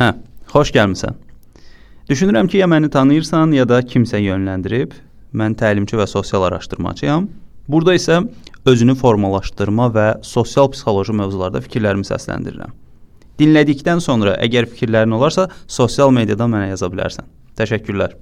Hə, xoş gəlmisən. Düşünürəm ki, ya məni tanıyırsan, ya da kimsə yönləndirib. Mən təlimçi və sosial araşdırmacıyam. Burada isə özünü formalaşdırma və sosial psixoloji mövzularda fikirlərimi səsləndirirəm. Dinlədikdən sonra əgər fikirlərin olarsa, sosial mediadan mənə yaza bilərsən. Təşəkkürlər.